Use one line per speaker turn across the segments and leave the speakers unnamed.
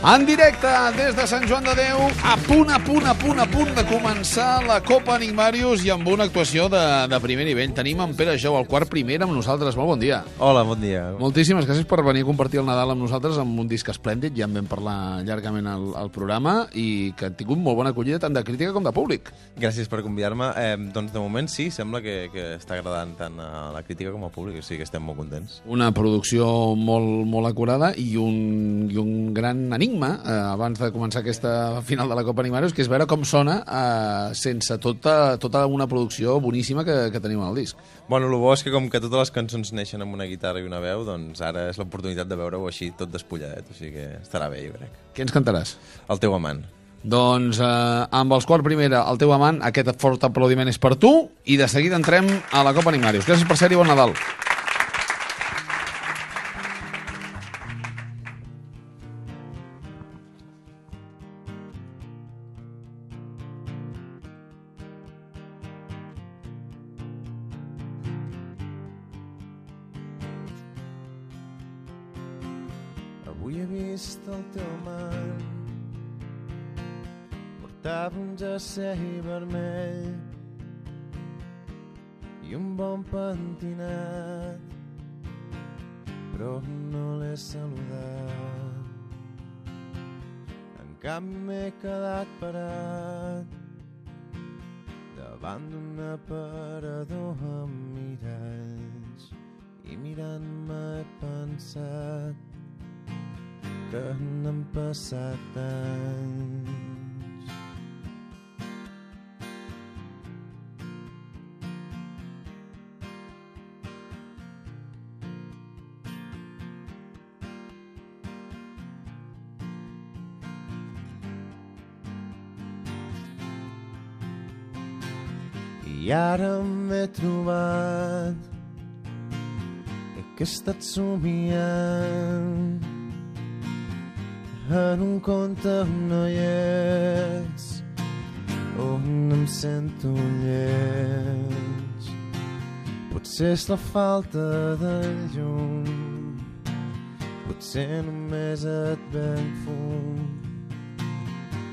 En directe des de Sant Joan de Déu, a punt, a punt, a punt, a punt de començar la Copa Enigmarius i amb una actuació de, de primer nivell. Tenim en Pere Jou, el quart primer, amb nosaltres. Molt bon dia.
Hola, bon dia.
Moltíssimes gràcies per venir a compartir el Nadal amb nosaltres amb un disc esplèndid, ja en vam parlar llargament al, al programa i que ha tingut molt bona acollida tant de crítica com de públic.
Gràcies per convidar-me. Eh, doncs de moment sí, sembla que, que està agradant tant a la crítica com al públic, o sigui que estem molt contents.
Una producció molt, molt acurada i un, i un gran enigma eh, abans de començar aquesta final de la Copa Animarius, que és veure com sona eh, sense tota, tota una producció boníssima que, que tenim al disc.
Bueno, el bo és que com que totes les cançons neixen amb una guitarra i una veu, doncs ara és l'oportunitat de veure-ho així tot despulladet, o sigui que estarà bé, jo crec.
Què ens cantaràs?
El teu amant.
Doncs eh, amb els quart primera, el teu amant, aquest fort aplaudiment és per tu i de seguida entrem a la Copa Animarius. Gràcies per ser-hi, bon Nadal.
Avui he vist el teu amant Portava un jersei vermell i un bon pentinat però no l'he saludat. En canvi m'he quedat parat davant d'un aparador amb miralls i mirant-me he pensat que n'han passat anys. I ara m'he trobat que he estat somiant en un conte on no hi ets, on em sento lleig. Potser és la falta de llum, potser només et ven fum,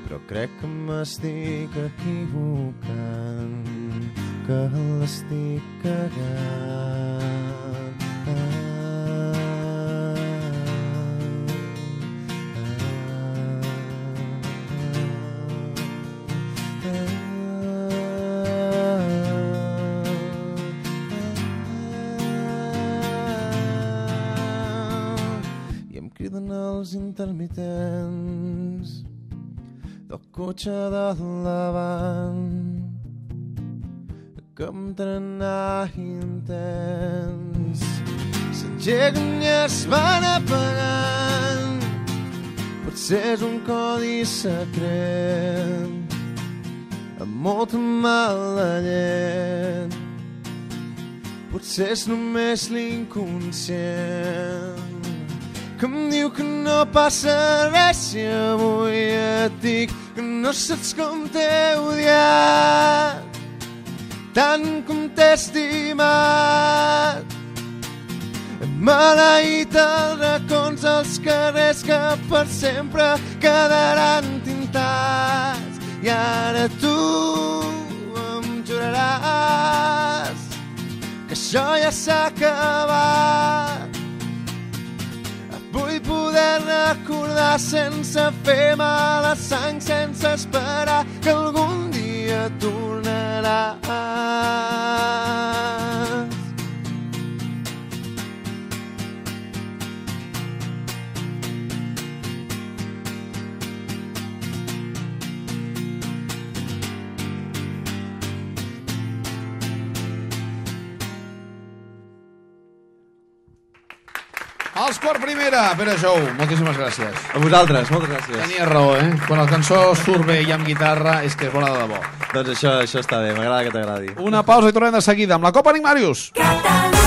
però crec que m'estic equivocant, que l'estic cagant. Els intermitents del cotxe de davant. Que em trenar intens s'engeguen i es van apagant. Potser és un codi secret amb molta mala llet. Potser és només l'inconscient que em diu que no passa res si avui et dic que no saps com t'he odiat tant com t'he estimat. Maleït els racons als carrers que per sempre quedaran tintats. I ara tu em juraràs que això ja s'ha acabat Vull poder recordar sense fer mal a sang, sense esperar que algun dia tornaràs.
Els quart primera, Pere Jou, moltíssimes gràcies.
A vosaltres, moltes gràcies.
Tenies raó, eh? Quan la cançó surt bé i amb guitarra és que és bona de debò.
Doncs això, això està bé, m'agrada que t'agradi.
Una pausa i tornem de seguida amb la Copa Enigmarius.
Catalunya.